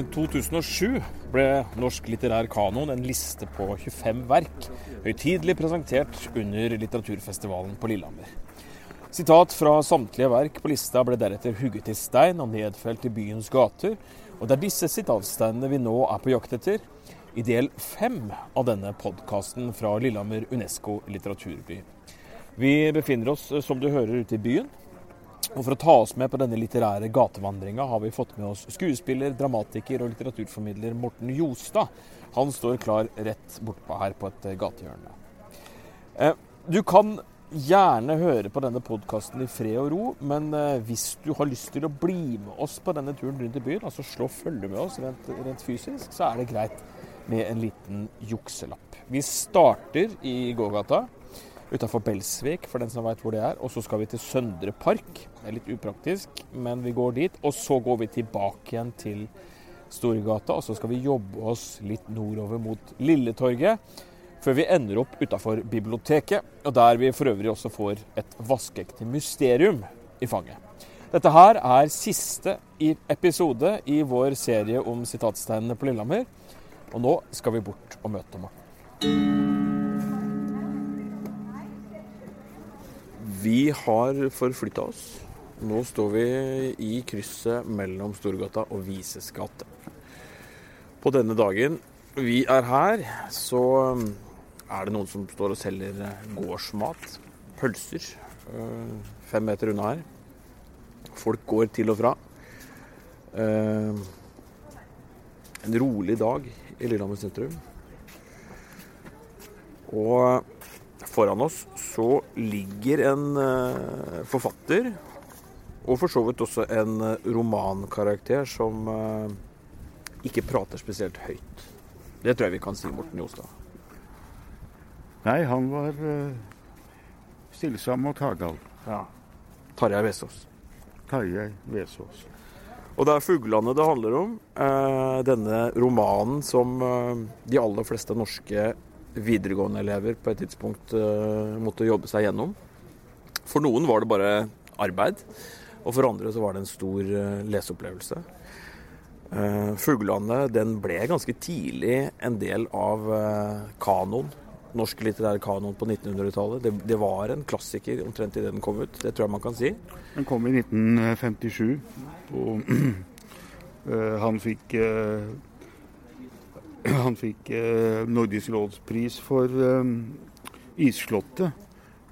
I 2007 ble Norsk litterær kanon en liste på 25 verk høytidelig presentert under litteraturfestivalen på Lillehammer. Sitat fra samtlige verk på lista ble deretter hugget i stein og nedfelt i byens gater, og det er disse sitatsteinene vi nå er på jakt etter, i del fem av denne podkasten fra Lillehammer Unesco litteraturby. Vi befinner oss, som du hører, ute i byen. Og For å ta oss med på denne litterære gatevandringa har vi fått med oss skuespiller, dramatiker og litteraturformidler Morten Jostad. Han står klar rett bortpå her på et gatehjørne. Eh, du kan gjerne høre på denne podkasten i fred og ro, men eh, hvis du har lyst til å bli med oss på denne turen rundt i byen, altså slå følge med oss rent, rent fysisk, så er det greit med en liten jukselapp. Vi starter i gågata utafor Belsvik, for den som veit hvor det er. Og så skal vi til Søndre Park. Det er litt upraktisk, men vi går dit. Og så går vi tilbake igjen til Storgata, og så skal vi jobbe oss litt nordover mot Lilletorget. Før vi ender opp utafor biblioteket, og der vi for øvrig også får et vaskeekte mysterium i fanget. Dette her er siste episode i vår serie om sitatsteinene på Lillehammer. Og nå skal vi bort og møte Morten. Vi har forflytta oss. Nå står vi i krysset mellom Storgata og Vises gate. På denne dagen vi er her, så um, er det noen som står og selger uh, gårdsmat. Pølser. Uh, fem meter unna her. Folk går til og fra. Uh, en rolig dag i Lillehammer sentrum. Og foran oss så ligger en uh, forfatter, og for så vidt også en uh, romankarakter som uh, ikke prater spesielt høyt. Det tror jeg vi kan si, Morten Jostad. Nei, han var stillsam og tagal. Ja. Tarjei Vesaas. Tarjei Vesaas. Og det er fuglene det handler om. denne romanen som de aller fleste norske videregående elever på et tidspunkt uh, måtte jobbe seg gjennom. For noen var det bare arbeid, og for andre så var det en stor uh, leseopplevelse. Uh, Fuglelandet den ble ganske tidlig en del av uh, kanoen. Norsk litterær kanon på 1900-tallet. Det, det, var en klassiker omtrent idet den kom ut. Det tror jeg man kan si. Den kom i 1957. og han fikk Han fikk eh, Nordisk rådspris for eh, Isslottet.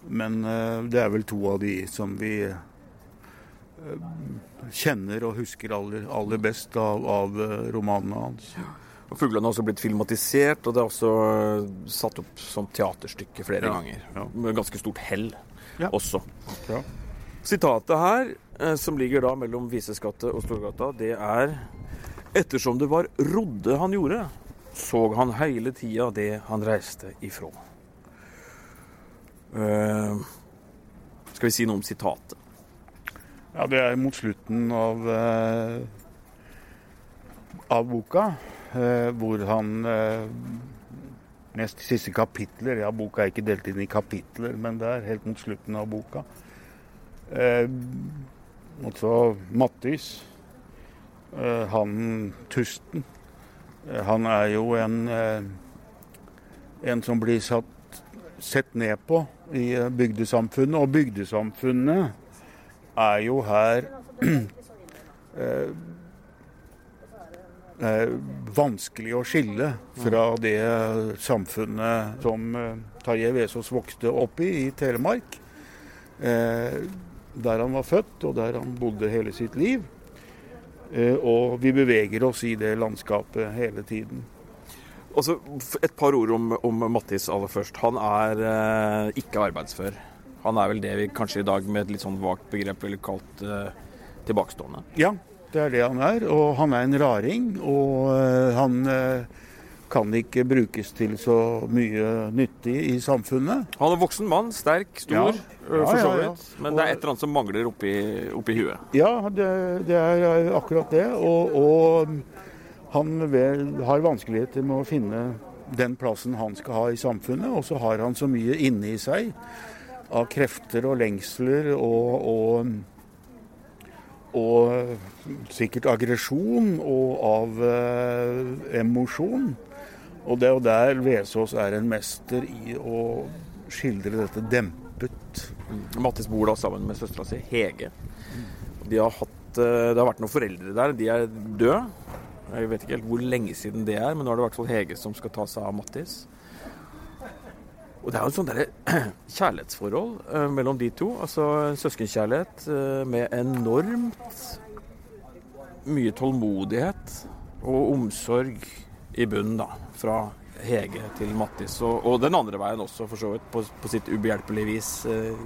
Men eh, det er vel to av de som vi kjenner og husker aller, aller best av, av romanene hans. Og 'Fuglene' har også blitt filmatisert, og det er også satt opp som teaterstykke flere ja. ganger. Ja. Med ganske stort hell ja. også. Sitatet her, som ligger da mellom Vises gate og Storgata, det er Ettersom det var Rodde han gjorde, så han hele tida det han reiste ifra. Uh, skal vi si noe om sitatet? Ja, det er mot slutten av, uh, av boka, uh, hvor han Nest siste kapitler Ja, boka er ikke delt inn i kapitler, men det er helt mot slutten av boka. også Mattis, han Tusten Eh, han er jo en, eh, en som blir satt, sett ned på i eh, bygdesamfunnet. Og bygdesamfunnet er jo her eh, vanskelig å skille fra det samfunnet som Tarjei Vesaas vokste opp i, i Telemark. Eh, der han var født, og der han bodde hele sitt liv. Eh, og vi beveger oss i det landskapet hele tiden. Altså, et par ord om, om Mattis aller først. Han er eh, ikke arbeidsfør. Han er vel det vi kanskje i dag med et litt sånn vagt begrep ville kalt eh, tilbakestående? Ja, det er det han er. Og han er en raring. Og eh, han eh, kan ikke brukes til så mye nyttig i samfunnet. Han er voksen mann, sterk, stor, ja. Ja, for så vidt. Men det er et eller annet som mangler oppi, oppi huet? Ja, det, det, er akkurat det. Og, og han vel, har vanskeligheter med å finne den plassen han skal ha i samfunnet. Og så har han så mye inni seg av krefter og lengsler og, og, og sikkert aggresjon og av eh, emosjon. Og det er jo der Vesaas er en mester i å skildre dette dempet. Mattis bor da sammen med søstera si, Hege. De har hatt, eh, det har vært noen foreldre der. De er døde. Jeg vet ikke helt hvor lenge siden det er, men nå er det i hvert fall Hege som skal ta seg av Mattis. Og det er jo et sånt kjærlighetsforhold eh, mellom de to. Altså søskenkjærlighet eh, med enormt mye tålmodighet og omsorg i bunnen, da. Fra Hege til Mattis. Og, og den andre veien også, for så vidt. På, på sitt ubehjelpelige vis eh,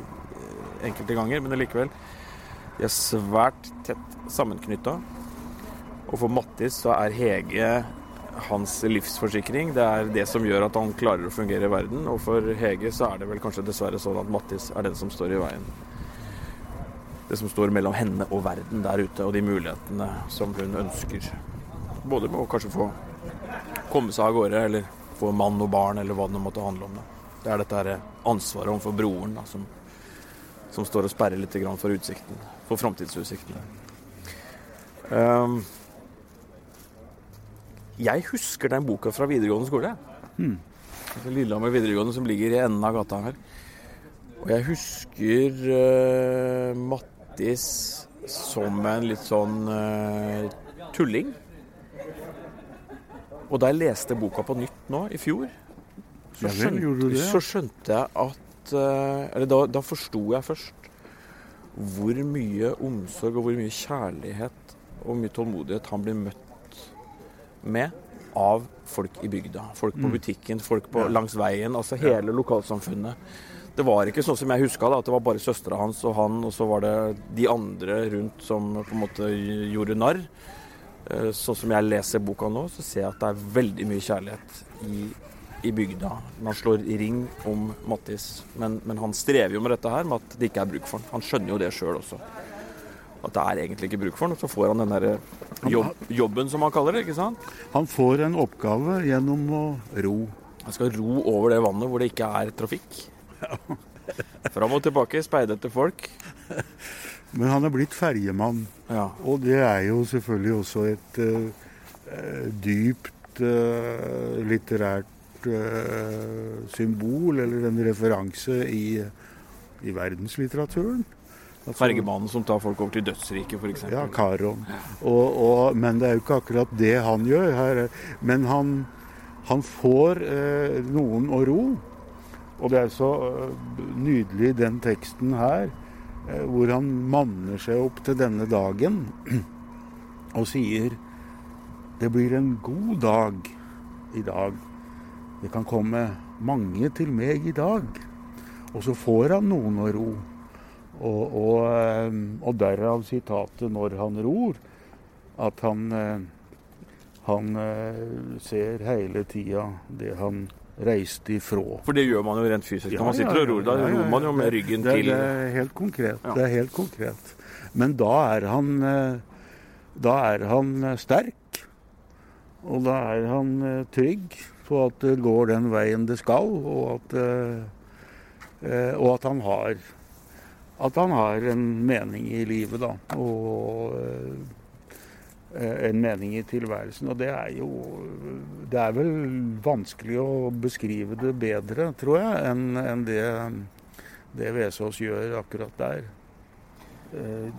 enkelte ganger. Men likevel. De er svært tett sammenknytta. Og for Mattis så er Hege hans livsforsikring. Det er det som gjør at han klarer å fungere i verden. Og for Hege så er det vel kanskje dessverre sånn at Mattis er den som står i veien. Det som står mellom henne og verden der ute, og de mulighetene som hun ønsker. Både med å kanskje få komme seg av gårde, eller få mann og barn, eller hva det måtte handle om. Da. Det er dette ansvaret overfor broren da, som, som, står og sperrer litt for utsikten, for framtidsutsiktene. Um, jeg husker den boka fra videregående skole. Hmm. Lillehammer videregående som ligger i enden av gata her. Og jeg husker uh, Mattis som en litt sånn uh, tulling. Og da jeg leste boka på nytt nå, i fjor, så skjønte, så skjønte jeg at uh, Eller da, da forsto jeg først hvor mye omsorg og hvor mye kjærlighet og mye tålmodighet han blir møtt med av folk i bygda. Folk på mm. butikken, folk på, langs veien. Altså hele lokalsamfunnet. Det var ikke sånn som jeg huska at det var bare søstera hans og han, og så var det de andre rundt som på en måte gjorde narr. Eh, sånn som jeg leser boka nå, så ser jeg at det er veldig mye kjærlighet i, i bygda. Man slår ring om Mattis, men, men, han strever jo med dette her, med at det ikke er bruk for han. Han skjønner jo det sjøl også at det er egentlig ikke bruk for den. Så får han den der jobb, jobben, som han kaller det. ikke sant? Han får en oppgave gjennom å ro. Han skal ro over det vannet hvor det ikke er trafikk. Ja. Fram og tilbake, speide etter folk. Men han er blitt ferjemann. Ja. Og det er jo selvfølgelig også et uh, dypt uh, litterært uh, symbol, eller en referanse i, i verdenslitteraturen. Altså, Fergemannen som tar folk over til dødsriket, f.eks. Ja, Karon. Og, og, men det er jo ikke akkurat det han gjør. Her. Men han, han får eh, noen å ro. Og det er så nydelig den teksten her, hvor han manner seg opp til denne dagen og sier det blir en god dag i dag. Det kan komme mange til meg i dag. Og så får han noen å ro. Og, og, eh, og derav sitatet 'når han ror', at han, eh, han eh, ser hele tida det han reiste ifra. For det gjør man jo rent fysisk når man sitter og ror. Da ja, ja, ror man jo med ryggen det, til Det er helt konkret. Det er helt konkret. Men da er han da er han sterk. Og da er han trygg på at det går den veien det skal, og at, og at han har at han har en mening i livet, da. Og eh, en mening i tilværelsen. Og det er jo Det er vel vanskelig å beskrive det bedre, tror jeg, enn en det, det Vesaas gjør akkurat der. Eh,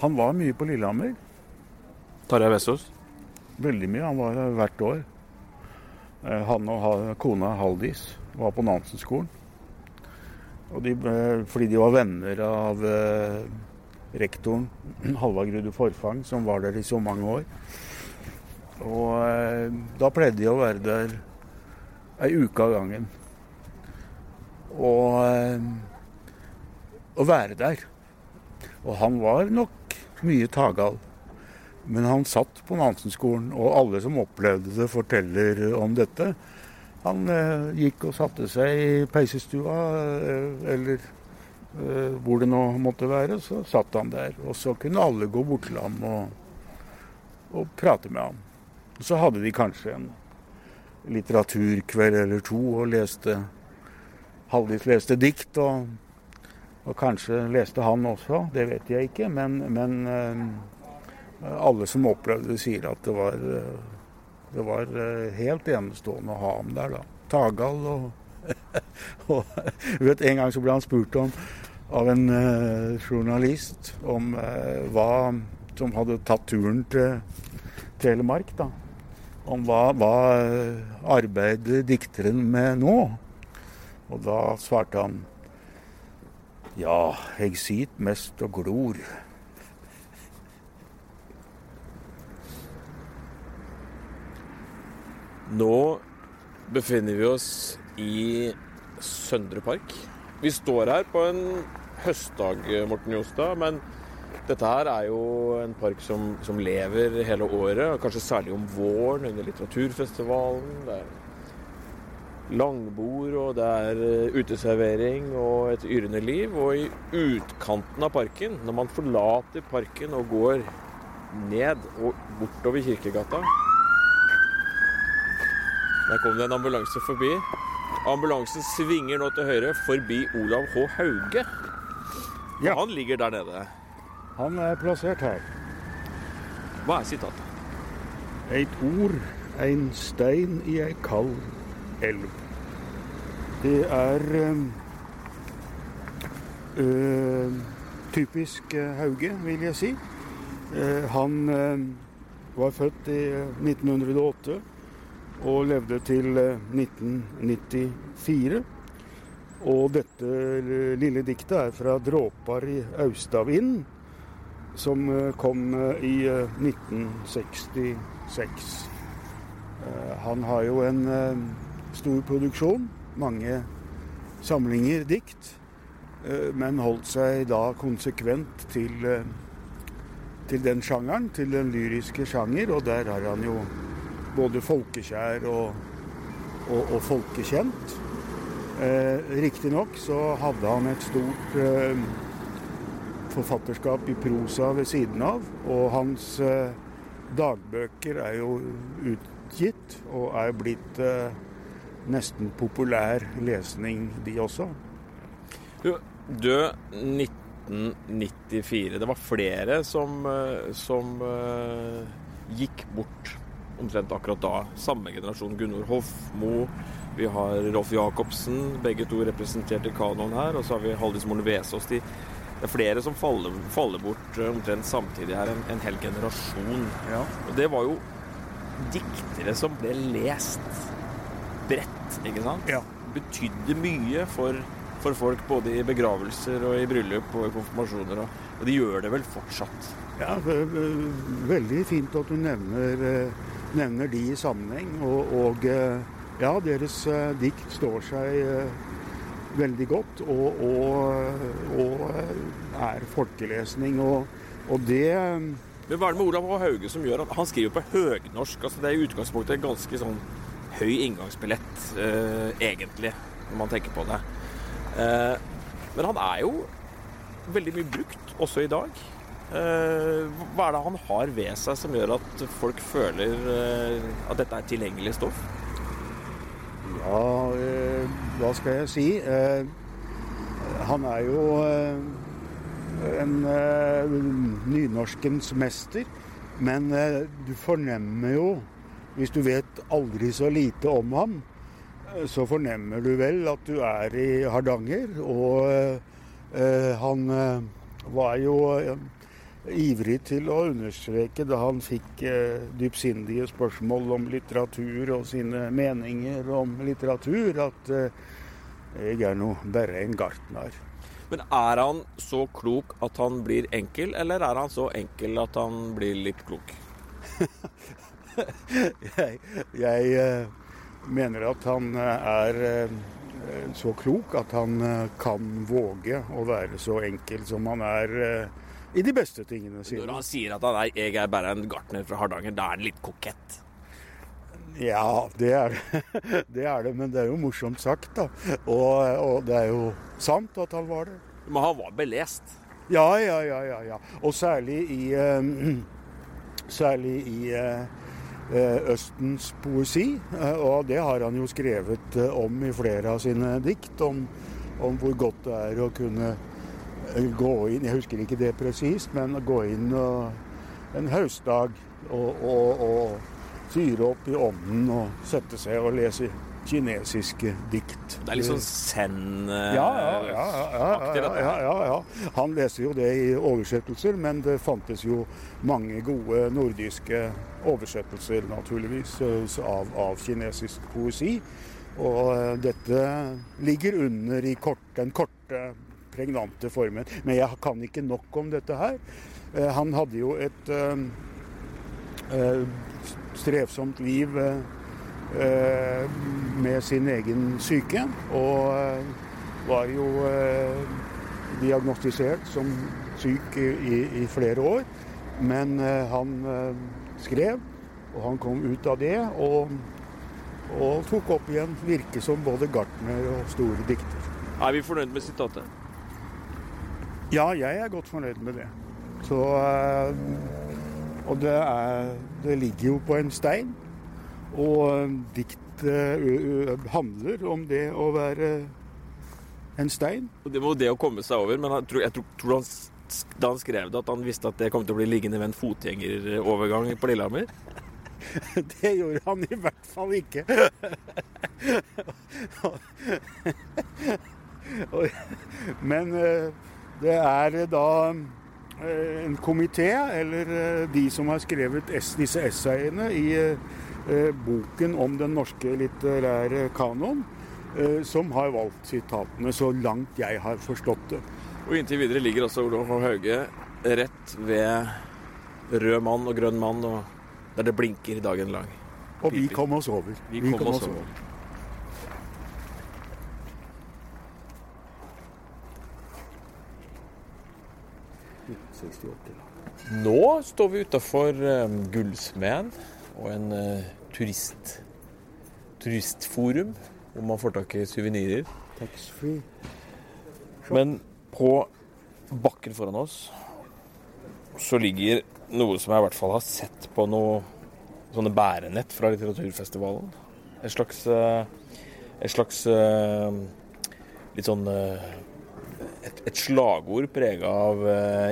han var mye på Lillehammer. Tarjei Vesaas? Veldig mye. Han var der hvert år. Eh, han og kona Haldis var på Nansen-skolen. De, eh, fordi de var venner av eh, rektoren, Halvard Grude Forfang, som var der i så mange år. Og eh, da pleide de å være der ei uke av gangen. Og, å være der. Og han var nok mye tagal. Men han satt på Nansen-skolen, og alle som opplevde det, forteller om dette. Han eh, gikk og satte seg i peisestua, eh, eller eh, hvor det nå måtte være. Så satt han der. Og så kunne alle gå bort til ham og, og prate med ham. Og så hadde de kanskje en litteraturkveld eller to og leste Halvdis leste dikt, og, Og kanskje leste han også, det vet jeg ikke. Men, men uh, alle som opplevde det, sier at det var, uh, det var helt enestående å ha ham der. da. Tagal og, og vet, En gang så ble han spurt om av en journalist om hva som hadde tatt turen til Telemark. da. Om hva, hva arbeider dikteren med nå? Og da svarte han ja, jeg sit mest og glor. Nå befinner vi oss i Søndre Park. Vi står her på en høstdag, Morten Jostad, men dette her er jo en park som, som lever hele året, kanskje særlig om våren under litteraturfestivalen. Det er langbord, og det er eh, uteservering og et yrende liv. Og i utkanten av parken, når man forlater parken og går ned og bortover Kirkegata Der kom det en ambulanse forbi. Ambulansen svinger nå til høyre forbi Olav H. Hauge. Ja. Han ligger der nede. Han er plassert her. Hva er sitatet? Eit ord, ein stein i ei kald elv. Det er øh, typisk Hauge, vil jeg si. Uh, han øh, var født i 1908 og levde til 1994. Og dette lille diktet er fra 'Dråpar i Austavind', som kom i 1966. Han har jo en stor produksjon, mange samlinger dikt, eh, men holdt seg da konsekvent til, eh, til den sjangeren, til den lyriske sjanger, og der har han jo både folkekjær og, og, og folkekjent. Eh, Riktignok så hadde han et stort eh, forfatterskap i prosa ved siden av, og hans eh, dagbøker er jo utgitt og er blitt eh, nesten populær lesning, de også. Du, død 1994. Det var flere som, eh, som uh, gikk bort omtrent akkurat da. Samme generasjon. Gunvor Hofmo, vi har Rolf Jacobsen, begge to representert i kanoen her. Og så har vi Haldis Moren Vesaas. De, det er flere som faller, faller bort uh, omtrent samtidig her. En, en hel generasjon. Ja. Og det var jo diktere som ble lest bredt, ikke sant? Ja. Betydde mye for, for, folk både i begravelser og i bryllup og i konfirmasjoner. Og, og de gjør det vel fortsatt? Ja, veldig fint at du nevner, eh, nevner de i sammenheng. Og, og eh, ja, deres eh, dikt står seg veldig godt og, og, og er folkelesning. Og det men hva er det med Olav H. Hauge som gjør at han skriver på høgnorsk? altså Det er i utgangspunktet en ganske sånn høy inngangsbillett, eh, egentlig, når man tenker på det. Eh, men han er jo veldig mye brukt, også i dag. Eh, hva er det han har ved seg som gjør at folk føler eh, at dette er tilgjengelig stoff? Ja, eh, hva skal jeg si? Han er jo en nynorskens mester. Men du fornemmer jo hvis du vet aldri så lite om ham, så fornemmer du vel at du er i Hardanger. Og han var jo ivrig til å understreke da han fikk eh, dypsindige spørsmål om litteratur og sine meninger om litteratur, at eh, jeg er nå bare en gartner. Men er han så klok at han blir enkel, eller er han så enkel at han blir litt klok? jeg, jeg eh, mener at han eh, er eh, så klok at han kan våge å være så enkel som han er i de beste tingene sine. Når han sier at han er, jeg er bare en gartner fra Hardanger, da er han litt kokett? Ja, det er det. det er det, men det er jo morsomt sagt, da. Og, og, det er jo sant at han var det. Men han var belest? Ja, ja, ja. ja, ja. Og særlig i uh, Særlig i uh, Østens poesi. Eh, og det har han jo skrevet om i flere av sine dikt. Om, om hvor godt det er å kunne gå inn Jeg husker ikke det presist, men gå inn en høstdag og, og, og fyre opp i ovnen og sette seg og lese kinesiske dikt. Det er litt sånn zen-aktig, ja, ja, ja, ja, ja, Han leser jo det i oversettelser, men det fantes jo mange gode nordiske oversettelser, naturligvis, av, av kinesisk poesi. Og dette ligger under i kort, den korte, pregnante formen. Men jeg kan ikke nok om dette her. Han hadde jo et uh, strevsomt liv. Eh, med sin egen syke. Og eh, var jo eh, diagnostisert som syk i, i flere år. Men han skrev, og han kom ut av det. Og, og tok opp igjen virke som både gartner og store dikter. Er vi fornøyd med sitatet? Ja, jeg er godt fornøyd med det. Så Og det, er, det ligger jo på en stein. Og diktet handler om det å være en stein. Det var jo det å komme seg over, men jeg tror, jeg tror han, da han skrev det, at han visste at det kom til å bli liggende ved en fotgjengerovergang på Lillehammer? det gjorde han i hvert fall ikke. men det er da en komité, eller de som har skrevet disse essayene i Eh, boken om den norske litterære kanon, eh, som har valgt sitatene, så langt jeg har forstått det. Og inntil videre ligger også Olof Hauge rett ved rød mann og grønn mann, og der det blinker dagen lang. Og vi kom oss over. Vi kom, vi kom oss over. Over. Nå står vi utafor um, Gullsmeden og en uh, turist, turistforum hvor man får tak i suvenirer. Men på bakken foran oss så ligger noe som jeg i hvert fall har sett på noe sånne bærenett fra litteraturfestivalen. Et slags, eh, et slags eh, litt sånn et, et slagord prega av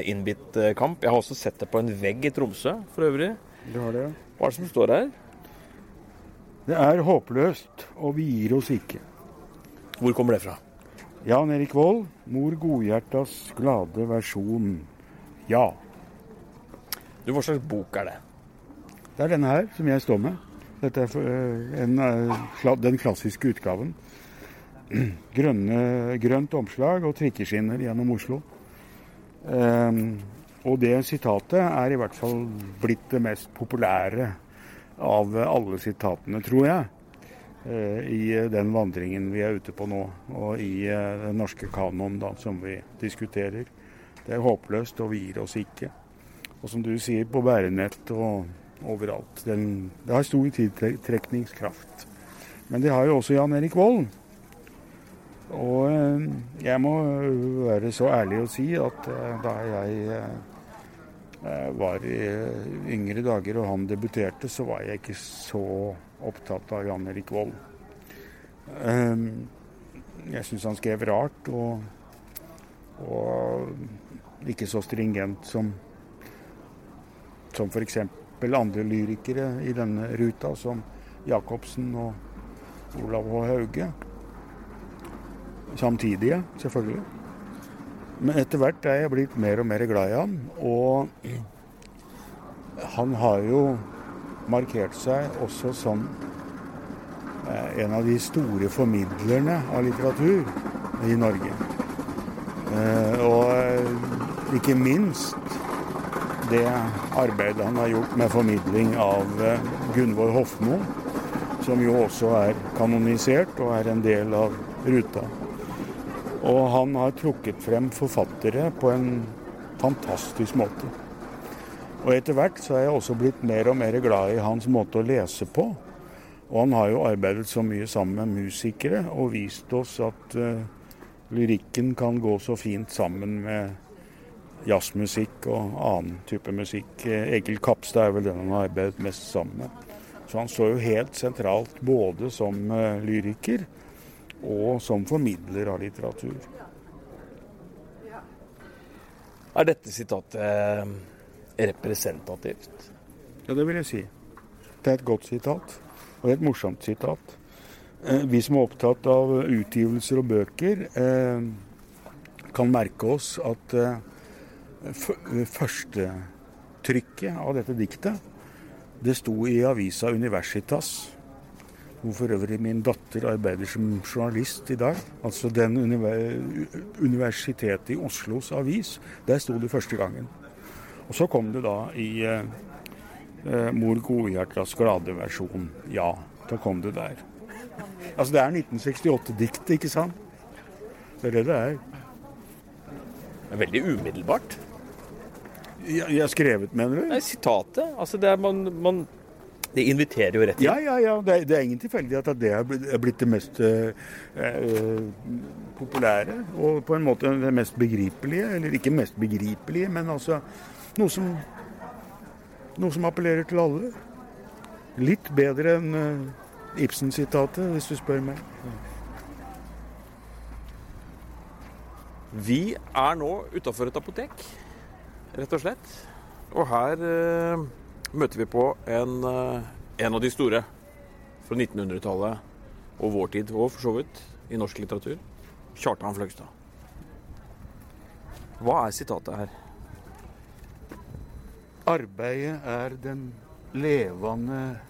innbitt kamp. Jeg har også sett det på en vegg i Tromsø for øvrig. Det har det, ja. Hva er det som står her? Det er håpløst, og vi gir oss ikke. Hvor kommer det fra? Jan Erik Vold, Mor Godhjertas glade versjon. Ja. Du, Hva slags bok er det? Det er denne her som jeg står med. Dette er eh, en, eh, den klassiske utgaven. Grønne, grønt omslag og trikkeskinner gjennom Oslo. Um, og det sitatet er i hvert fall blitt det mest populære av alle sitatene, tror jeg, eh, i den vandringen vi er ute på nå, og i eh, den norske kanoen da, som vi diskuterer. Det er håpløst, og vi gir oss ikke. Og som du sier, på bærenett og overalt. Den, det har stor tiltrekningskraft. Men det har jo også Jan Erik Vold. Og eh, jeg må være så ærlig å si at da jeg var i yngre dager og han debuterte, så var jeg ikke så opptatt av Jan Erik Vold. Ehm, jeg syns han skrev rart og, og ikke så stringent som, som f.eks. andre lyrikere i denne ruta, som Jacobsen og Olav H. Hauge. Samtidige, selvfølgelig. Men etter hvert er jeg blitt mer og mer glad i ham. Og han har jo markert seg også som eh, en av de store formidlerne av litteratur i Norge. Eh, og eh, ikke minst det arbeidet han har gjort med formidling av Gunvor Hofmo, som jo også er kanonisert og er en del av ruta. Og han har trukket frem forfattere på en fantastisk måte. Og etter hvert så er jeg også blitt mer og mer glad i hans måte å lese på. Og han har jo arbeidet så mye sammen med musikere og vist oss at uh, lyrikken kan gå så fint sammen med jazzmusikk og annen type musikk. Egil Kapstad er vel den han har arbeidet mest sammen med. Så han står jo helt sentralt både som uh, lyriker og som formidler av litteratur. Er dette sitatet eh, representativt? Ja, det vil jeg si. Det er et godt sitat, og et morsomt sitat. Eh, vi som er opptatt av utgivelser og bøker, eh, kan merke oss at førstetrykket av dette diktet, det sto i avisa Universitas hvor for øvrig min datter arbeider som journalist i dag. Altså den Universitetet i Oslos avis. Der sto det første gangen. Og så kom det da i eh, eh Mor Godhjertas glade-versjon. Ja, da kom det der. Altså det er 1968-diktet, ikke sant? Det er det det er. Det er veldig umiddelbart. Jeg har skrevet, mener du? Nei, sitatet. Altså det er man, man det inviterer jo rett inn. Ja, ja, ja. Det er, det er ingen tilfeldighet at det er blitt det mest eh, populære. Og på en måte det mest begripelige. Eller ikke mest begripelige, men altså noe som, noe som appellerer til alle. Litt bedre enn uh, Ibsen-sitatet, hvis du spør meg. Vi er nå utafor et apotek, rett og slett. Og her uh møter vi på en, eh, en av de store fra 1900-tallet og vår tid, og for så vidt i norsk litteratur. Kjartan Fløgstad. Hva er sitatet her? Arbeidet er den levende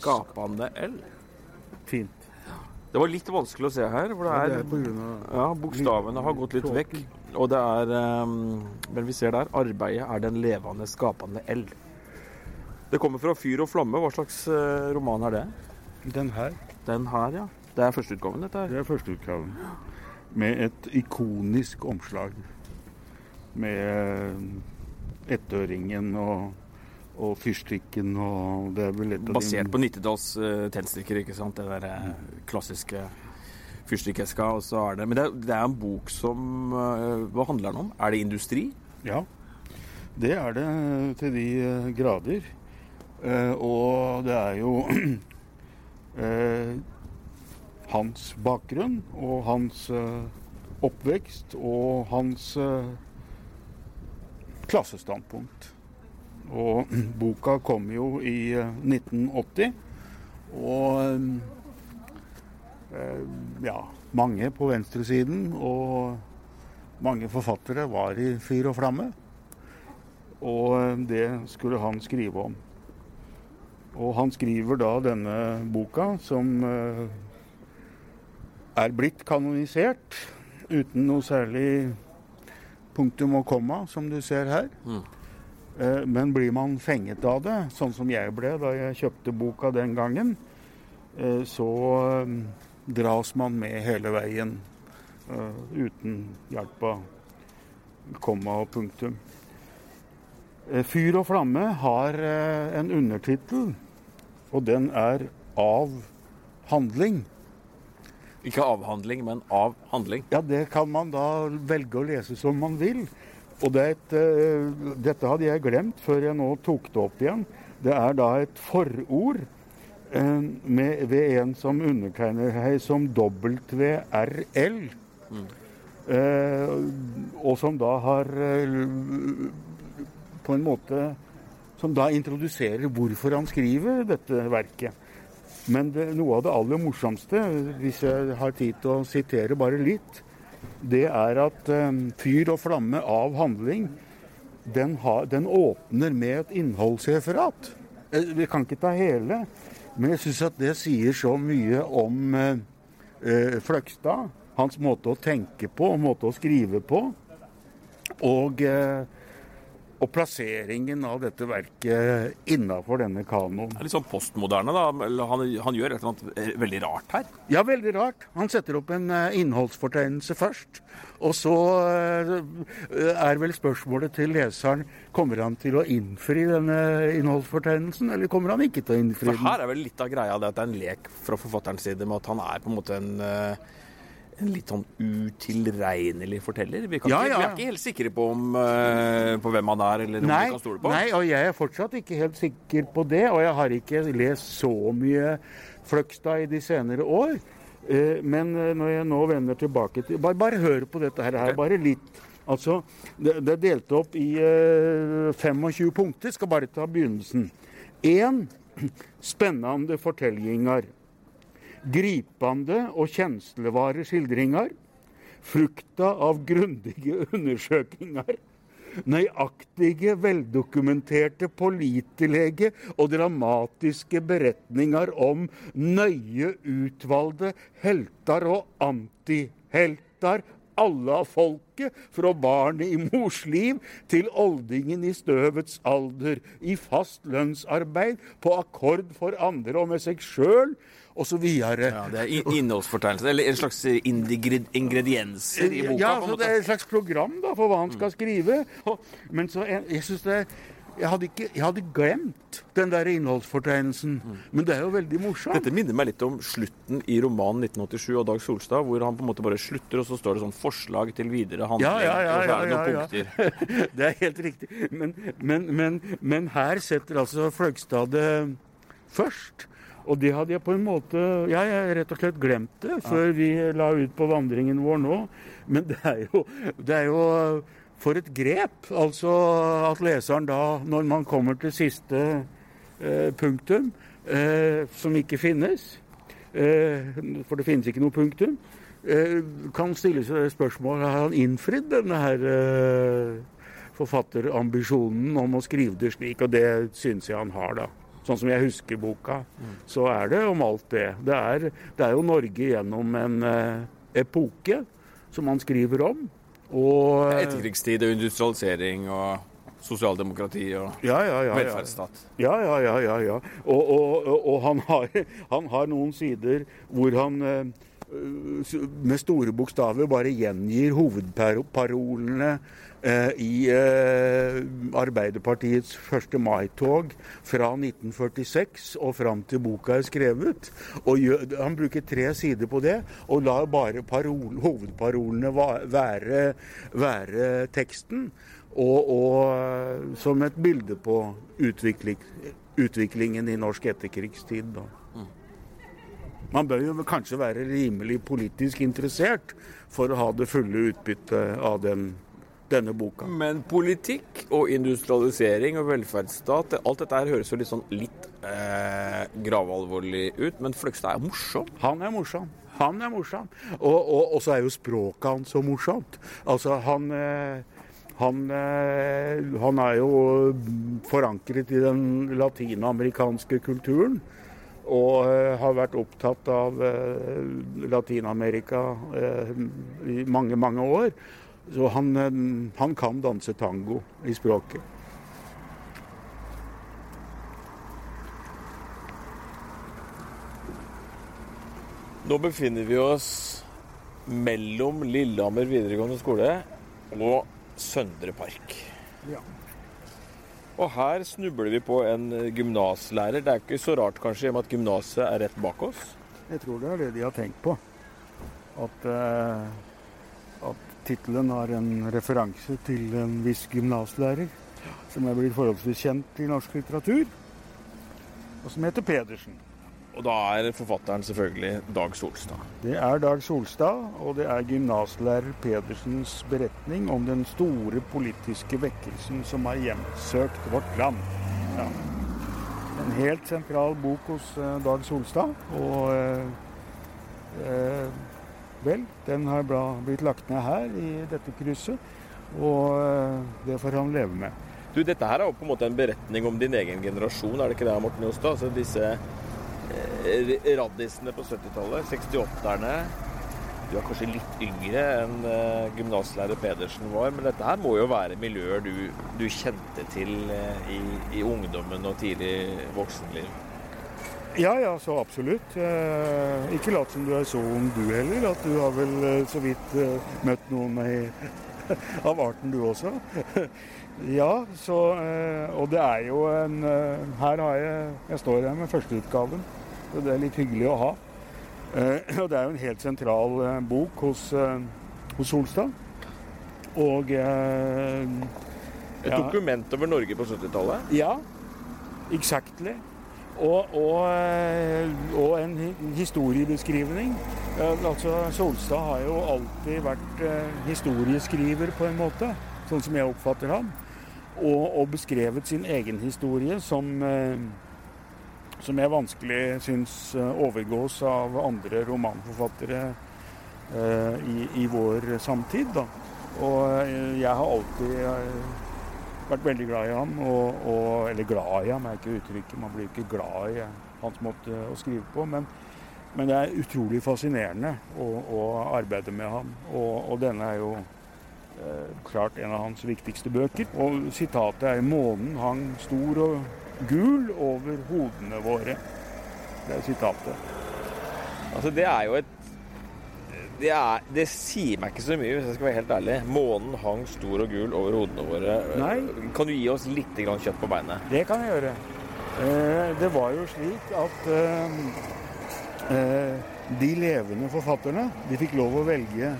Skapende L. Fint. Det var litt vanskelig å se her. for det er, ja, det er ja, Bokstavene har gått litt vekk. Og det er um, Men vi ser der arbeidet er den levende, skapende eld. Det kommer fra Fyr og flamme. Hva slags uh, roman er det? Den her. Den her, ja. Det er førsteutgaven, dette her? Det er førsteutgaven. Med et ikonisk omslag. Med uh, ettøringen og, og fyrstikken og det er vel et av Basert på 90-talls uh, tennstikker, ikke sant? Det der klassiske fyrstikkeska. Og så er det, men det er, det er en bok som uh, Hva handler den om? Er det industri? Ja, det er det til de uh, grader. Uh, og det er jo hans bakgrunn og hans oppvekst og hans klassestandpunkt. Og boka kom jo i 1980. Og Eh, ja, mange på venstresiden og mange forfattere var i fyr og flamme. Og eh, det skulle han skrive om. Og han skriver da denne boka, som eh, er blitt kanonisert uten noe særlig punktum og komma, som du ser her. Mm. Men blir man fenget av det, sånn som jeg ble da jeg kjøpte boka den gangen, så dras man med hele veien uh, uten hjelp av komma og punktum. Uh, Fyr og flamme har uh, en undertittel, og den er 'Av handling'. Ikke avhandling, men av handling? Ja, det kan man da velge å lese som man vil. Og det et, dette hadde jeg glemt før jeg nå tok det opp igjen. Det er da et forord Eh, med, ved en som undertegner seg som WRL. Mm. Eh, og som da har eh, på en måte Som da introduserer hvorfor han skriver dette verket. Men det, noe av det aller morsomste, hvis jeg har tid til å sitere bare litt, det er at eh, fyr og flamme av handling, den, ha, den åpner med et innholdsreferat. Eh, vi kan ikke ta hele, men jeg syns at det sier så mye om eh, eh, Fløgstad. Hans måte å tenke på, måte å skrive på. Og, eh, og plasseringen av dette verket innafor denne kanoen. Litt sånn postmoderne, da. Han, han gjør et eller annet eh, veldig rart her? Ja, veldig rart. Han setter opp en uh, innholdsfortegnelse først. Og så uh, er vel spørsmålet til leseren kommer han til å innfri denne innholdsfortegnelsen, eller kommer han ikke til å innfri den? For her er vel litt av greia det at det er en lek fra forfatterens side med at han er på en måte en en litt sånn utilregnelig forteller. Vi, ja, ikke, ja. vi, er ikke helt sikre på, om, uh, på hvem han er, eller om nei, vi kan stole på. Nei, og jeg er fortsatt ikke helt sikker på det. Og jeg har ikke lest så mye Fløgstad i de senere år. Uh, men uh, når jeg nå vender tilbake til Bare, bare hør på dette her, okay. bare litt. Altså, det, det er delt opp i uh, 25 punkter. Skal bare ta begynnelsen. Én spennende fortellinger. Gripende og kjenslevare skildringer. Frukta av grundige undersøkinger. Nøyaktige, veldokumenterte, pålitelige og dramatiske beretninger om nøye utvalgte helter og antihelter alle av folket, fra barnet i mors liv til oldingen i støvets alder, i fast lønnsarbeid, på akkord for andre og med seg sjøl, osv. Ja, det er innholdsfortegnelse, eller en slags ingredienser i boka? Ja, så det er et slags program da, for hva han skal skrive. Men så, jeg, jeg synes det jeg hadde, ikke, jeg hadde, glemt den der innholdsfortegnelsen. Mm. Men det er jo veldig morsomt. Dette minner meg litt om slutten i romanen 1987 av Dag Solstad, hvor han på en måte bare slutter, og så står det sånn 'forslag til videre handling'. Ja, ja, ja, ja, ja, ja. det er helt riktig. Men, men, men, men her setter altså Fløgstad det først. Og det hadde jeg på en måte ja, Jeg rett og slett glemt det før vi la ut på vandringen vår nå. Men det er jo, det er jo for et grep! Altså at leseren da, når man kommer til siste eh, punktum, eh, som ikke finnes, eh, for det finnes ikke noe punktum, eh, kan stille seg spørsmål har han innfridd denne her eh, forfatterambisjonen om å skrive det slik, og det syns jeg han har, da. Sånn som jeg husker boka, så er det om alt det. Det er, det er jo Norge gjennom en eh, epoke som han skriver om. Og, Etterkrigstid og industrialisering og sosialdemokrati og ja, ja, ja, velferdsstat. Ja, ja, ja. ja, ja. Og, og, og han, har, han, har, noen sider hvor han eh, med store bokstaver bare gjengir hovedparolene eh, i eh, Arbeiderpartiets 1. mai-tog fra 1946 og fram til boka er skrevet. Gjør, Han bruker tre sider på det, og lar bare parol, hovedparolene være, være teksten. Og, og, som et bilde på utvikling, utviklingen i norsk etterkrigstid. da. Man bør jo kanskje være rimelig politisk interessert for å ha det fulle utbyttet av den, denne boka. Men politikk og industrialisering og velferdsstat, alt dette her høres jo litt sånn litt eh, gravalvorlig ut. Men Fløgstad er morsom? Han er morsom. Han er morsom. Og, og, og så er jo språket hans så morsomt. Altså, han eh, han, eh, han, er jo forankret i den latinamerikanske kulturen og uh, har vært opptatt av uh, Latin-Amerika uh, i mange, mange år. Så han, han, kan danse tango i språket. Nå befinner vi oss mellom Lillehammer videregående skole og Søndre Park. Ja. Og her snubler vi på en gymnaslærer. Det er ikke så rart kanskje, at gymnaset er rett bak oss? Jeg tror det er det de har tenkt på. At, eh, at tittelen har en referanse til en viss gymnaslærer som er blitt forholdsvis kjent i norsk litteratur, og som heter Pedersen. Og da er forfatteren selvfølgelig Dag Solstad. Det er Dag Solstad, og det er gymnaslærer Pedersens beretning om den store politiske vekkelsen som har hjemsøkt vårt land. Ja. En helt sentral bok hos uh, Dag Solstad. Og eh, uh, vel, den har blitt lagt ned her i dette krysset, og det får han leve med. Du, Dette her er jo på en måte en beretning om din egen generasjon, er det ikke det, Morten Jostad? Altså disse Eh, raddisene på 70-tallet, 68-erne. Du er kanskje litt yngre enn uh, gymnaslærer Pedersen var, men dette her må jo være miljøer du, du kjente til uh, i, i, ungdommen og tidlig voksenliv? Ja, ja, så absolutt. Ikke lat som du er så ung du heller. At du har vel så vidt møtt noen i, av arten du også. ja, så Og det er jo en Her har jeg Jeg står her med førsteutgaven. Så det er litt hyggelig å ha. Eh, og det er jo en helt sentral eh, bok hos, eh, hos Solstad. Og Et dokument over Norge på 70-tallet? Ja, exactly. og, og, og, en historiebeskrivning. Altså, Solstad har jo alltid vært historieskriver på en måte, sånn som jeg oppfatter ham. Og, og beskrevet sin egen historie som, som jeg vanskelig syns overgås av andre romanforfattere i, i vår samtid. Da. Og jeg har alltid vært veldig glad i ham. Og, og, eller glad i ham er ikke uttrykket, man blir ikke glad i hans måte å skrive på. Men, men det er utrolig fascinerende å, å arbeide med ham. Og, og denne er jo eh, klart en av hans viktigste bøker. Og sitatet er 'Månen hang stor og gul over hodene våre'. Det er sitatet. Altså, det er jo et det, er, det, sier meg ikke så mye, hvis jeg skal være helt ærlig. Månen hang stor og gul over hodene våre. Nei. Kan du gi oss litt kjøtt på beinet? Det kan jeg gjøre. Eh, det var jo slik at eh, eh, de levende forfatterne de fikk lov å velge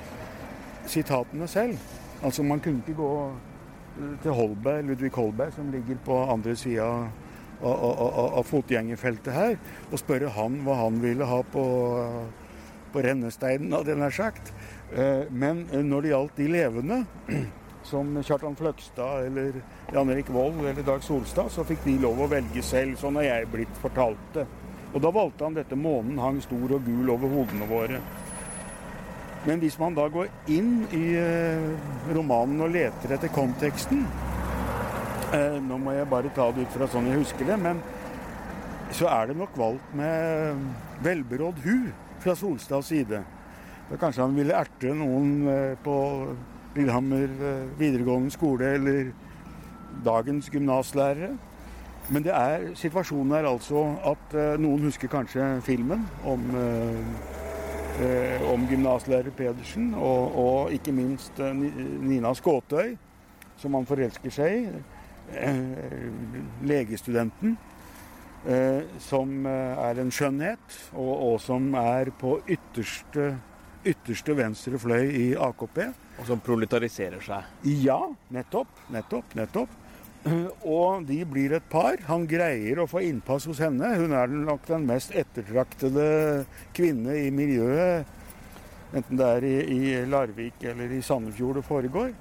sitatene selv. Altså Man kunne ikke gå til Holberg, Ludvig Holberg, som ligger på andre sida av, av, av, av, fotgjengerfeltet her, og spørre han hva han ville ha på på rennesteinen, hadde jeg nær sagt. Eh, men eh, når det gjaldt de levende, som Kjartan Fløgstad eller Jan Erik Vold eller Dag Solstad, så fikk de lov å velge selv. Sånn har jeg blitt fortalt det. Og da valgte han dette 'Månen hang stor og gul over hodene våre'. Men hvis man da går inn i eh, romanen og leter etter konteksten Nå må jeg bare ta det ut fra sånn jeg husker det, men så er det nok valgt med velberådd hu fra Solstads side. Da kanskje han ville erte noen eh, på Lillehammer eh, videregående skole eller dagens gymnaslærere. Men det er, situasjonen er altså at eh, noen husker kanskje filmen om, om gymnaslærer Pedersen, og, og, ikke minst Nina Skåtøy, som han forelsker seg i. Legestudenten. Eh, som eh, er en skjønnhet, og, og, som er på ytterste, ytterste venstre fløy i AKP. Og som proletariserer seg? Ja, nettopp. Nettopp. nettopp. Eh, og de blir et par. Han greier å få innpass hos henne. Hun er nok den mest ettertraktede kvinne i miljøet, enten det er i, i Larvik eller i Sandefjord det foregår.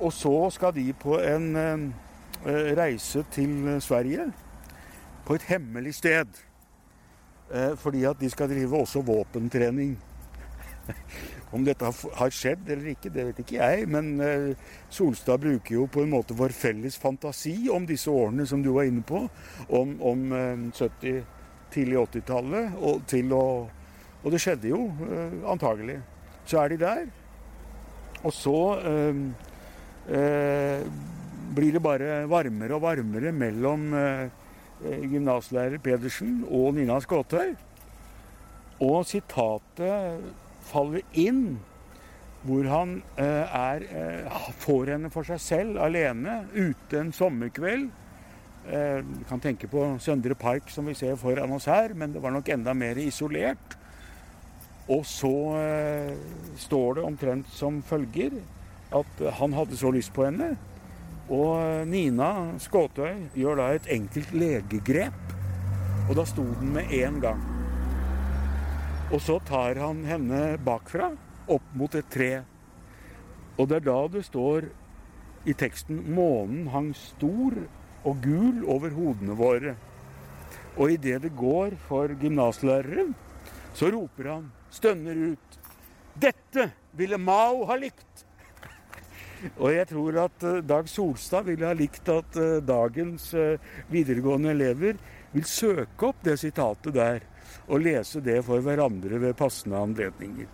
Og så skal de på en eh, reise til Sverige på et hemmelig sted. Eh, fordi at de skal drive også våpentrening. Om dette har skjedd eller ikke, det vet ikke jeg. Men eh, Solstad bruker jo på en måte vår felles fantasi om disse årene som du var inne på. Om, om 70-, eh, tidlig 80-tallet. Og, og det skjedde jo, antagelig. Så er de der. Og så blir det bare varmere og varmere mellom øh, Eh, gymnaslærer Pedersen og Nina Skåtøy. Og sitatet faller inn hvor han eh, er, eh, får henne for seg selv, alene, ute en sommerkveld. Eh, kan tenke på Søndre Park som vi ser foran oss her, men det var nok enda mer isolert. Og så eh, står det omtrent som følger at han hadde så lyst på henne og Nina Skåtøy gjør da et enkelt legegrep, og da sto den med én gang. Og så tar han henne bakfra, opp mot et tre. Og det er da det står i teksten 'Månen hang stor og gul over hodene våre'. Og idet det går for gymnaslæreren, så roper han, stønner ut 'Dette ville Mao ha likt'. Og jeg tror at eh, Dag Solstad ville ha likt at eh, dagens eh, videregående elever vil søke opp det sitatet der, og lese det for hverandre ved passende anledninger.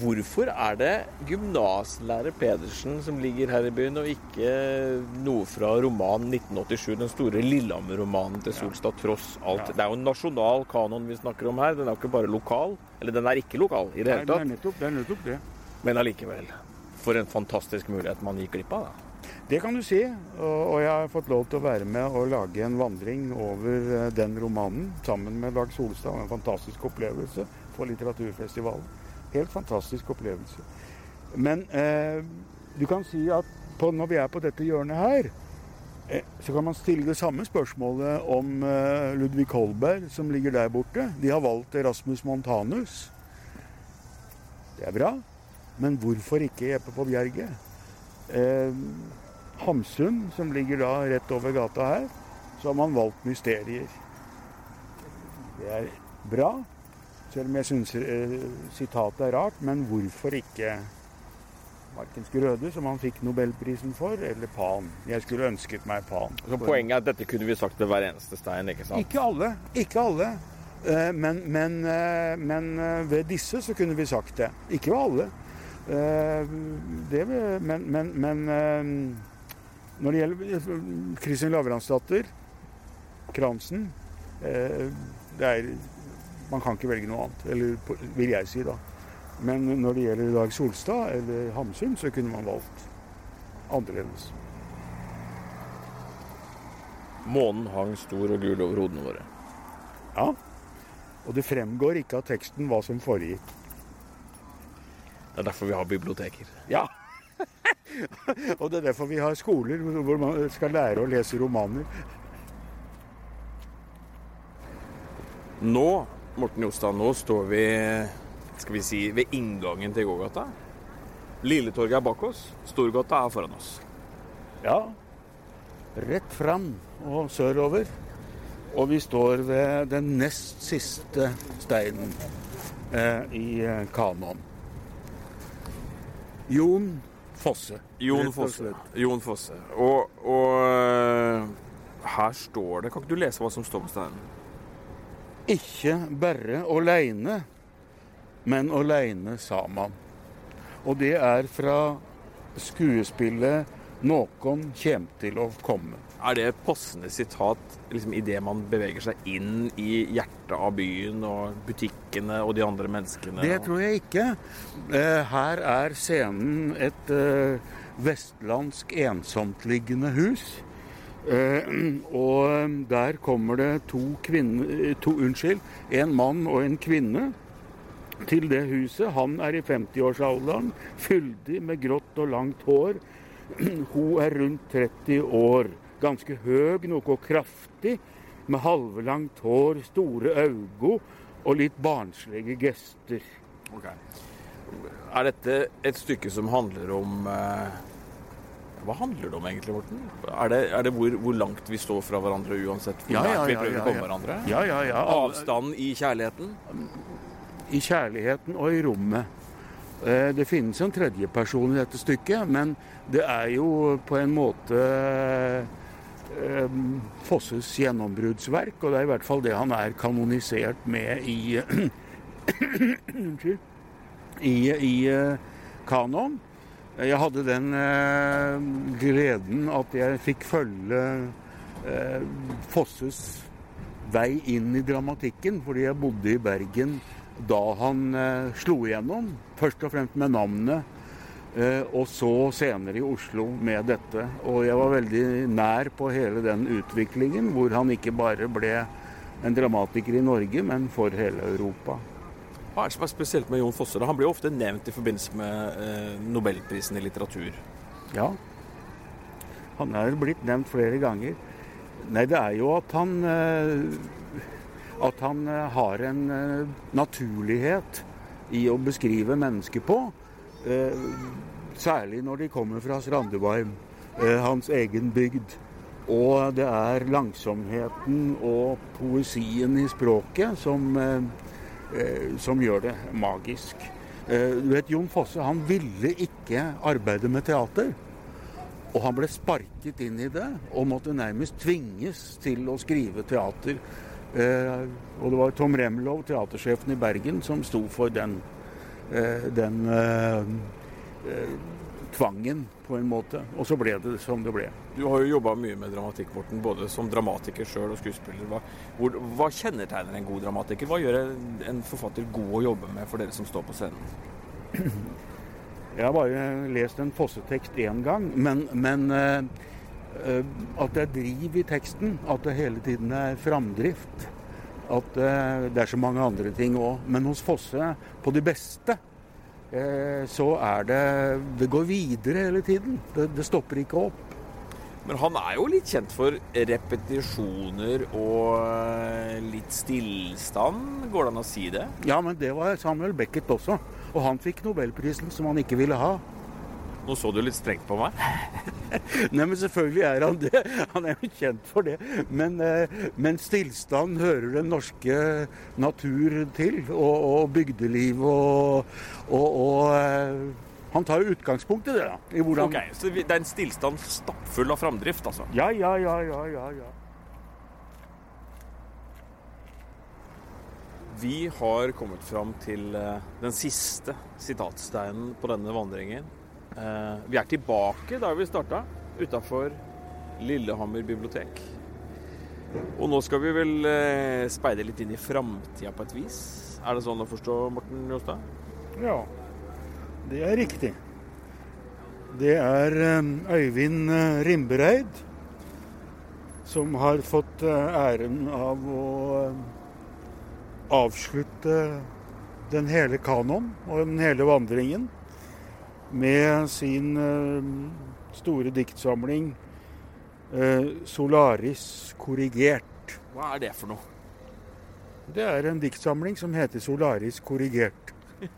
Hvorfor er det gymnaslærer Pedersen som ligger her i byen, og ikke noe fra romanen 1987, den store Lillehammer-romanen til Solstad, tross alt? Ja. Det er jo en nasjonal kanon vi snakker om her, den er ikke bare lokal. Eller den er ikke lokal i det hele tatt. Nei, det er nettopp det. Er nettopp det. Men allikevel, for en fantastisk mulighet man gikk glipp av. da. Det kan du si, og jeg har fått lov til å være med og lage en vandring over eh, den romanen sammen med Dag Solstad. En fantastisk opplevelse for litteraturfestivalen. Helt fantastisk opplevelse. Men eh, du kan si at på, når vi er på dette hjørnet her, Eh, så kan man stille det samme spørsmålet om eh, Ludvig Holberg, som ligger der borte. De har valgt Erasmus Montanus. Det er bra, men hvorfor ikke Jeppe på Bjerget? Eh, Hamsun, som ligger da rett over gata her, så har man valgt mysterier. Det er bra, selv om jeg syns eh, sitatet er rart. Men hvorfor ikke Markens Grøde, som han fikk nobelprisen for, eller Pan? Jeg skulle ønsket meg Pan. Så Poenget er at dette kunne vi sagt ved hver eneste stein, ikke sant? Ikke alle. Ikke alle. Eh, men, men, eh, men eh, ved disse så kunne vi sagt det. Ikke ved alle. Det, men, men, men når det gjelder Kristin Lavransdatter, Kransen det er, Man kan ikke velge noe annet, eller vil jeg si, da. Men når det gjelder Dag Solstad eller Hamsun, så kunne man valgt annerledes. Månen hang stor og gul over hodene våre. Ja. Og det fremgår ikke av teksten hva som foregikk. Det er derfor vi har biblioteker. Ja. og det er derfor vi har skoler hvor man skal lære å lese romaner. Nå, Morten Jostad, nå står vi skal vi si, ved inngangen til gågata. Lilletorget er bak oss, Storgata er foran oss. Ja. Rett fram og sørover. Og vi står ved den nest siste steinen eh, i eh, kanoen. Jon Fosse. Jon Fosse. Jon Fosse. Og, og, eh, her står det Kan ikke du lese hva som står på steinen? Ikke bare åleine, men åleine sa man. Og det er fra skuespillet 'Nokon kjem til å komme'. Er det et passende sitat liksom, idet man beveger seg inn i hjertet av byen og butikkene og de andre menneskene? Det tror jeg ikke. Eh, her er scenen et eh, vestlandsk ensomtliggende hus. Eh, og der kommer det to kvinner to, Unnskyld, en mann og en kvinne til det huset. Han er i 50-årsalderen, fyldig med grått og langt hår. Hun er rundt 30 år ganske høg, noe kraftig, med halvlangt hår, store øyne og litt barnslige gester. Okay. Er dette et stykke som handler om eh, Hva handler det om egentlig, Morten? Er det, er det hvor, hvor, langt vi står fra hverandre uansett hvor ja, ja, vi prøver å komme hverandre? Ja, ja, ja. Avstanden i kjærligheten? I kjærligheten og i rommet. Eh, det finnes en tredjeperson i dette stykket, men det er jo på en måte Eh, Fosses gjennombruddsverk, og det er i hvert fall det han er kanonisert med i Unnskyld. I, i uh, kanon. Jeg hadde den eh, gleden at jeg fikk følge eh, Fosses vei inn i dramatikken, fordi jeg bodde i Bergen da han slo igjennom. Først og fremst med navnet Eh, og så senere i Oslo med dette. Og jeg var veldig nær på hele den utviklingen, hvor han ikke bare ble en dramatiker i Norge, men for hele Europa. Hva er det som er spesielt med Jon Fosse? Han blir ofte nevnt i forbindelse med eh, Nobelprisen i litteratur. Ja, han er blitt nevnt flere ganger. Nei, det er jo at han eh, At han eh, har en eh, naturlighet i å beskrive mennesket på Eh, særlig når de kommer fra Strandebarm, eh, hans egen bygd. Og det er langsomheten og poesien i språket som, eh, som gjør det magisk. Du vet, Jon Fosse han ville ikke arbeide med teater. Og han ble sparket inn i det, og måtte nærmest tvinges til å skrive teater. Eh, og det var Tom Remlov, teatersjefen i Bergen, som sto for den Eh, den eh, eh, tvangen, på en måte. Og så ble det som det ble. Du har jo jobba mye med dramatikk, Morten, både som dramatiker sjøl og skuespiller. Hva, hvor, hva, kjennetegner en god dramatiker? Hva gjør en forfatter god å jobbe med for dere som står på scenen? Jeg har bare lest en fossetekst én gang, men, men at det er driv i teksten. At det hele tiden er framdrift at eh, det er så mange andre ting òg. Men hos Fosse, på de beste, eh, så er det Det går videre hele tiden. Det, det stopper ikke opp. Men han er jo litt kjent for repetisjoner og eh, litt stillstand, går det an å si det? Ja, men det var Samuel Beckett også. Og han fikk nobelprisen som han ikke ville ha. Nå så du litt strengt på meg. Nei, men selvfølgelig er han det. Han er jo kjent for det. Men, eh, men stillstand hører den norske natur til. Og, og bygdeliv og, og, og eh, Han tar jo utgangspunkt i det. da. I hvordan... Ok, Så det er en stillstand stappfull av framdrift, altså? Ja, ja, ja, ja, ja, ja. Vi har kommet fram til eh, den siste sitatsteinen på denne vandringen. Eh, Vi er tilbake der vi starta, utafor Lillehammer bibliotek. Og nå skal vi vel eh, speide litt inn i framtida på et vis. Er det sånn å forstå, Morten Jostad? Ja, det er riktig. Det er eh, Øyvind Rimbereid som har fått æren av å avslutte den hele kanon og den hele vandringen med sin eh, store diktsamling eh, 'Solaris korrigert'. Hva er det for noe? Det er en diktsamling som heter 'Solaris korrigert'.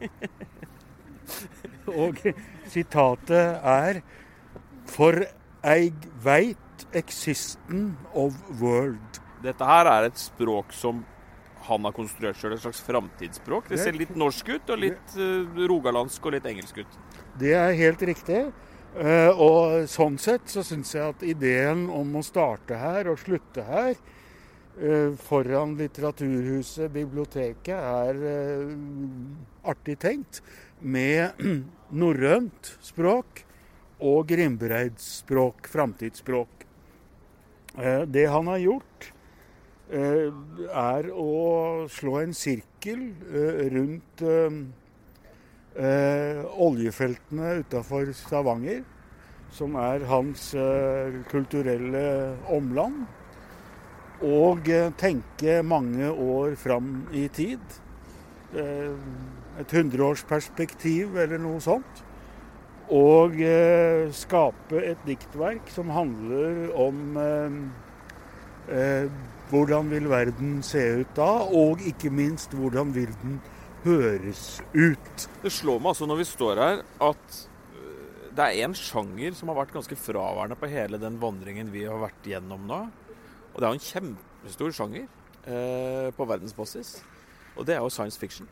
Og sitatet er For eig veit existen of world. Dette her er et språk som han har konstruert sjøl, et slags framtidsspråk. Det ser litt norsk ut, og litt eh, rogalandsk og litt engelsk ut. Det er helt riktig. Eh, og sånn sett så syns jeg at ideen om å starte her og slutte her eh, foran Litteraturhuset, biblioteket, er eh, artig tenkt. Med norrønt språk og Grimbreids språk, framtidsspråk. Det han har gjort, er å slå en sirkel rundt eh, oljefeltene utafor Stavanger, som er hans eh, kulturelle omland. Og eh, tenke mange år fram i tid. Eh, et hundreårsperspektiv eller noe sånt. Og eh, skape et diktverk som handler om eh, hvordan vil verden se ut da, og ikke minst hvordan vil den høres ut. Det slår meg altså når vi står her at øh, det er en sjanger som har vært ganske fraværende på hele den vandringen vi har vært gjennom nå. Og det er jo en kjempestor sjanger eh, på verdensbasis. Og det er jo science fiction.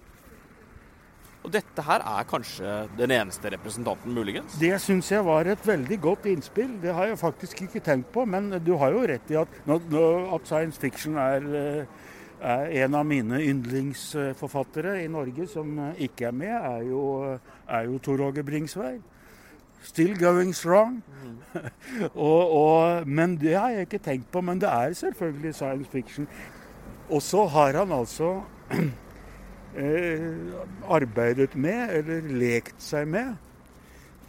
Og dette her er kanskje den eneste representanten, muligens? Det syns jeg var et veldig godt innspill. Det har jeg faktisk ikke tenkt på. Men du har jo rett i at, at science fiction er, eh, en av mine yndlingsforfattere i Norge som eh, ikke er med, er jo, er jo Tor Åge Bringsvær. Still going strong. og, og, men det har jeg ikke tenkt på. Men det er selvfølgelig science fiction. Og så har han altså eh, arbeidet med, eller lekt seg med.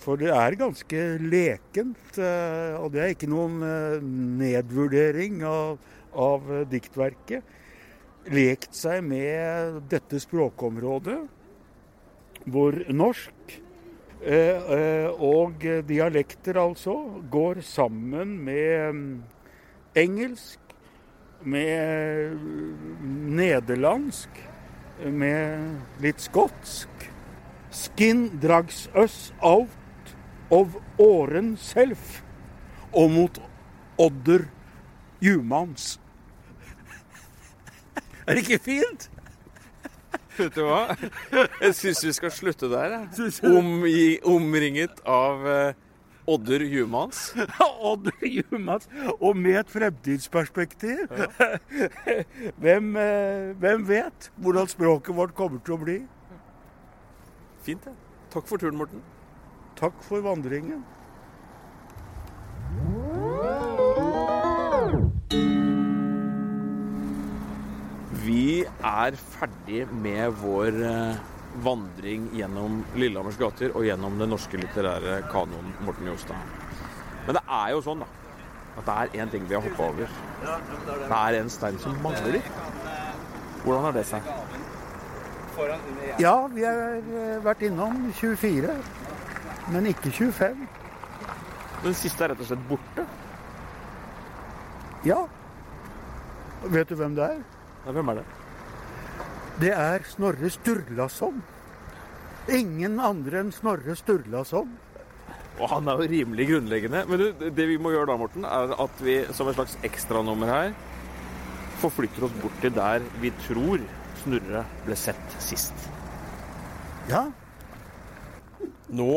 For det er ganske lekent, eh, og det er ikke noen eh, nedvurdering av, av eh, diktverket. Lekt seg med dette språkområdet, hvor norsk eh, eh, og dialekter altså går sammen med mm, engelsk, med mm, nederlandsk, med litt skotsk. Skin drags us out of åren self, og mot odder jumans. Er det ikke fint? Vet du hva? Jeg syns vi skal slutte der. Om i, omringet av eh, Odder Jumans. Odder jumans, og med et fremtidsperspektiv. Hvem, eh, hvem vet hvordan språket vårt kommer til å bli? Fint, det. Takk for turen, Morten. Takk for vandringen. Vi er ferdig med vår eh, vandring gjennom Lillehammers gater og gjennom den norske litterære kanoen, Morten Jostad. Men det er jo sånn, da, at det er én ting vi har hoppa over. Det er en stein som mangler. Hvordan har det seg? Ja, vi har eh, vært innom 24, men ikke 25. Den siste er rett og slett borte. Ja. Vet du hvem det er? Ja, hvem er det? Det er Snorre Sturlason. Ingen andre enn Snorre Sturlason. Og han er jo rimelig grunnleggende. Men du, det vi må gjøre da, Morten, er at vi som et slags ekstranummer her forflytter oss bort til der vi tror Snurre ble sett sist. Ja. Nå,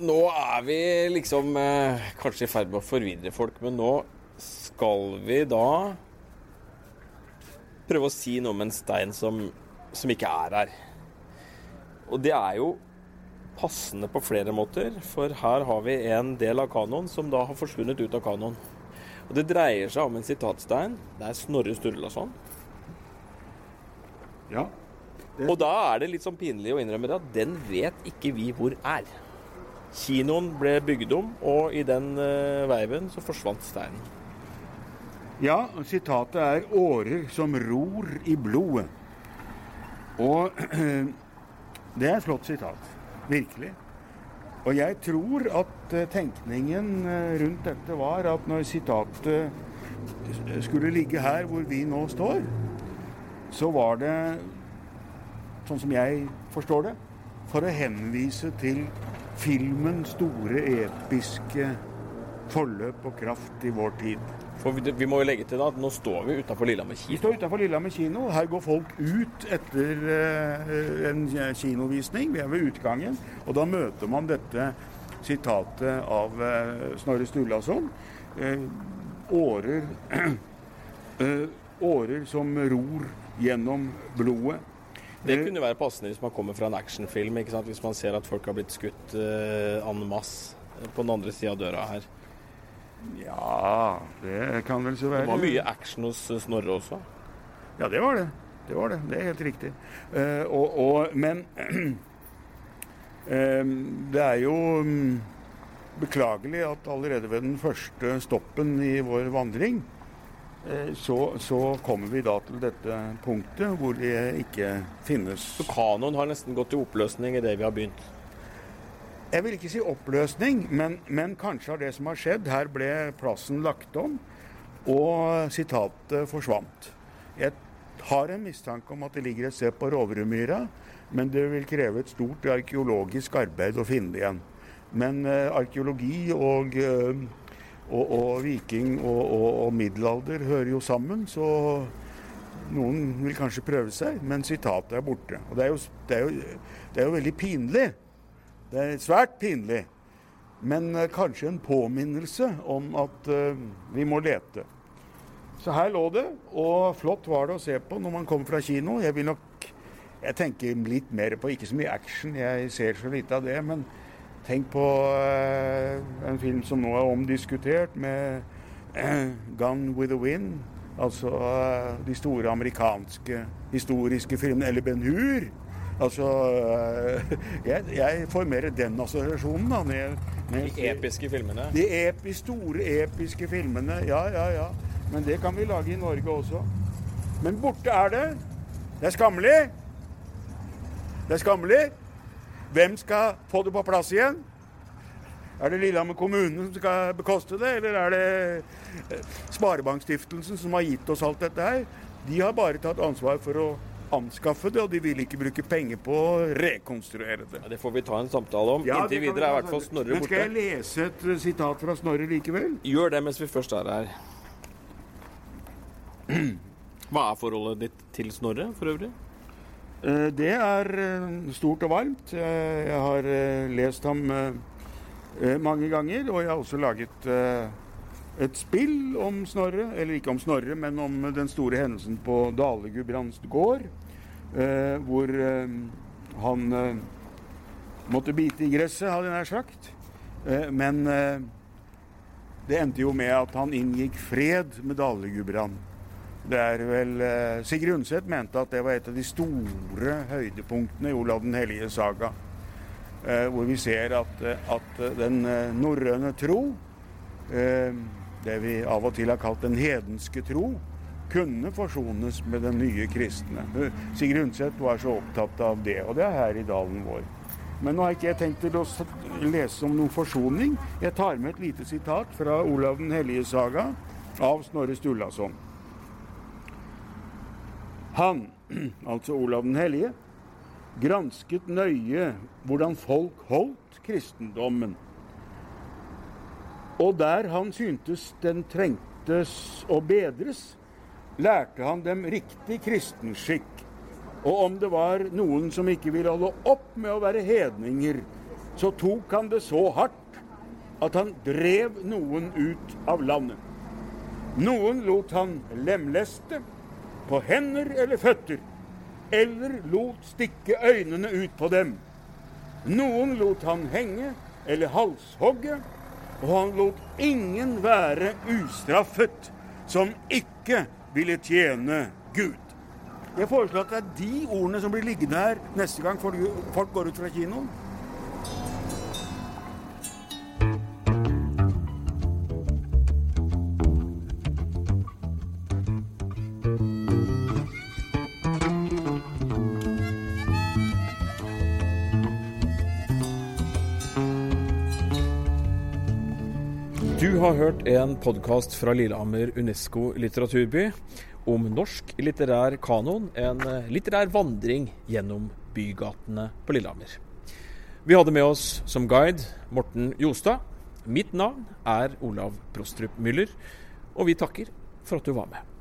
nå er vi liksom eh, kanskje i ferd med å forvirre folk, men nå skal vi da prøve å si noe om en stein som, som ikke er her. Og det er jo passende på flere måter, for her har vi en del av kanoen som da har forsvunnet ut av kanoen. Og Det dreier seg om en sitatstein. Det er Snorre Sturlason. ja. Og da er det litt sånn pinlig å innrømme det at den vet ikke vi hvor er. Kinoen ble bygd om, og i den uh, veiven så forsvant steinen. Ja, sitatet er 'årer som ror i blodet'. Og det er et flott sitat. Virkelig. Og jeg tror at eh, tenkningen eh, rundt dette var at når sitatet skulle ligge her hvor vi nå står, så var det, sånn som jeg forstår det, for å henvise til filmens store episke forløp og kraft i vår tid. For vi, vi må jo legge til da at nå står vi utafor Lillehammer Vi kino. står utafor Lillehammer kino. Her går folk ut etter eh, en kinovisning. Vi er ved utgangen. Og da møter man dette sitatet av eh, Snorre Sturlason. Eh, årer Årer som ror gjennom blodet. Det kunne være passende hvis man kommer fra en actionfilm. Hvis man ser at folk har blitt skutt en masse på den andre sida av døra her. Ja, det kan vel så være. Det var mye action hos Snorre også. Ja, det var det. Det var det. Det er helt riktig. Uh, og, og, men uh, det er jo um, beklagelig at allerede ved den første stoppen i vår vandring, uh, så, så kommer vi da til dette punktet hvor det ikke finnes Så kanoen har nesten gått i oppløsning idet vi har begynt. Jeg vil ikke si oppløsning, men, men kanskje av det som har skjedd. Her ble plassen lagt om, og sitatet forsvant. Jeg har en mistanke om at det ligger et sted på Roverudmyra, men det vil kreve et stort arkeologisk arbeid å finne det igjen. Men eh, arkeologi og, eh, og, og viking og, og, og middelalder hører jo sammen, så noen vil kanskje prøve seg, men sitatet er borte. Og det er jo, det er jo, det er jo veldig pinlig. Det er svært pinlig. Men eh, kanskje en påminnelse om at eh, vi må lete. Så her lå det, og flott var det å se på når man kom fra kino. Jeg vil nok jeg tenker litt mer på ikke så mye action, jeg ser så lite av det. Men tenk på eh, en film som nå er omdiskutert, med eh, 'Gun with the Wind'. Altså eh, de store amerikanske historiske filmene. Eller Ben Hur. Altså eh, jeg, jeg får mer den assosiasjonen, da. Når jeg De episke filmene. de epi, store, episke filmene. Ja, ja, ja. Men det kan vi lage i Norge også. Men borte er det. Det er skammelig. Det er skammelig. Hvem skal få det på plass igjen? Er det Lillehammer kommune som skal bekoste det, eller er det eh, Sparebankstiftelsen som har gitt oss alt dette her? De har bare tatt ansvar for å anskaffe det, og de vil ikke bruke penger på å rekonstruere det. Ja, det får vi ta en samtale om. Ja, Inntil videre er i hvert fall Snorre borte. Men skal jeg lese et eh, sitat fra Snorre likevel? Gjør det mens vi først er her. Hva er forholdet ditt til Snorre for øvrig? Eh, Det er eh, stort og varmt. Jeg har lest ham mange ganger, og jeg har også laget et spill om Snorre. Eller ikke om Snorre, men om den store hendelsen på Dale-Gudbrands gård. Eh, Hvor eh, han eh, måtte bite i gresset, hadde jeg nær sagt. Men det endte jo med at han inngikk fred med Dale-Gudbrand. Det er vel Sigrid Undset mente at det var et av de store høydepunktene i Olav den hellige saga. Hvor vi ser at, at den norrøne tro, det vi av og til har kalt den hedenske tro, kunne forsones med den nye kristne. Sigrid Undset var så opptatt av det, og det er her i dalen vår. Men nå har ikke jeg tenkt til å lese om noen forsoning. Jeg tar med et lite sitat fra Olav den hellige saga. av Snorre Sturlason. Han, altså Olav den hellige, gransket nøye hvordan folk holdt kristendommen. Og der han syntes den trengtes å bedres, lærte han dem riktig kristenskikk. Og om det var noen som ikke ville holde opp med å være hedninger, så tok han det så hardt at han drev noen ut av landet. Noen lot han lemleste på hender eller føtter, eller lot stikke øynene ut på dem. Noen lot han henge eller halshogge, og han lot ingen være ustraffet som ikke ville tjene Gud. Jeg foreslår at det er de ordene som blir liggende her neste gang folk går ut fra kinoen. Har hørt en podkast fra Lillehammer Unesco litteraturby om norsk litterær kanon, en litterær vandring gjennom bygatene på Lillehammer. Vi hadde med oss som guide Morten Jostad. Mitt navn er Olav Prostrup Müller, og vi takker for at du var med.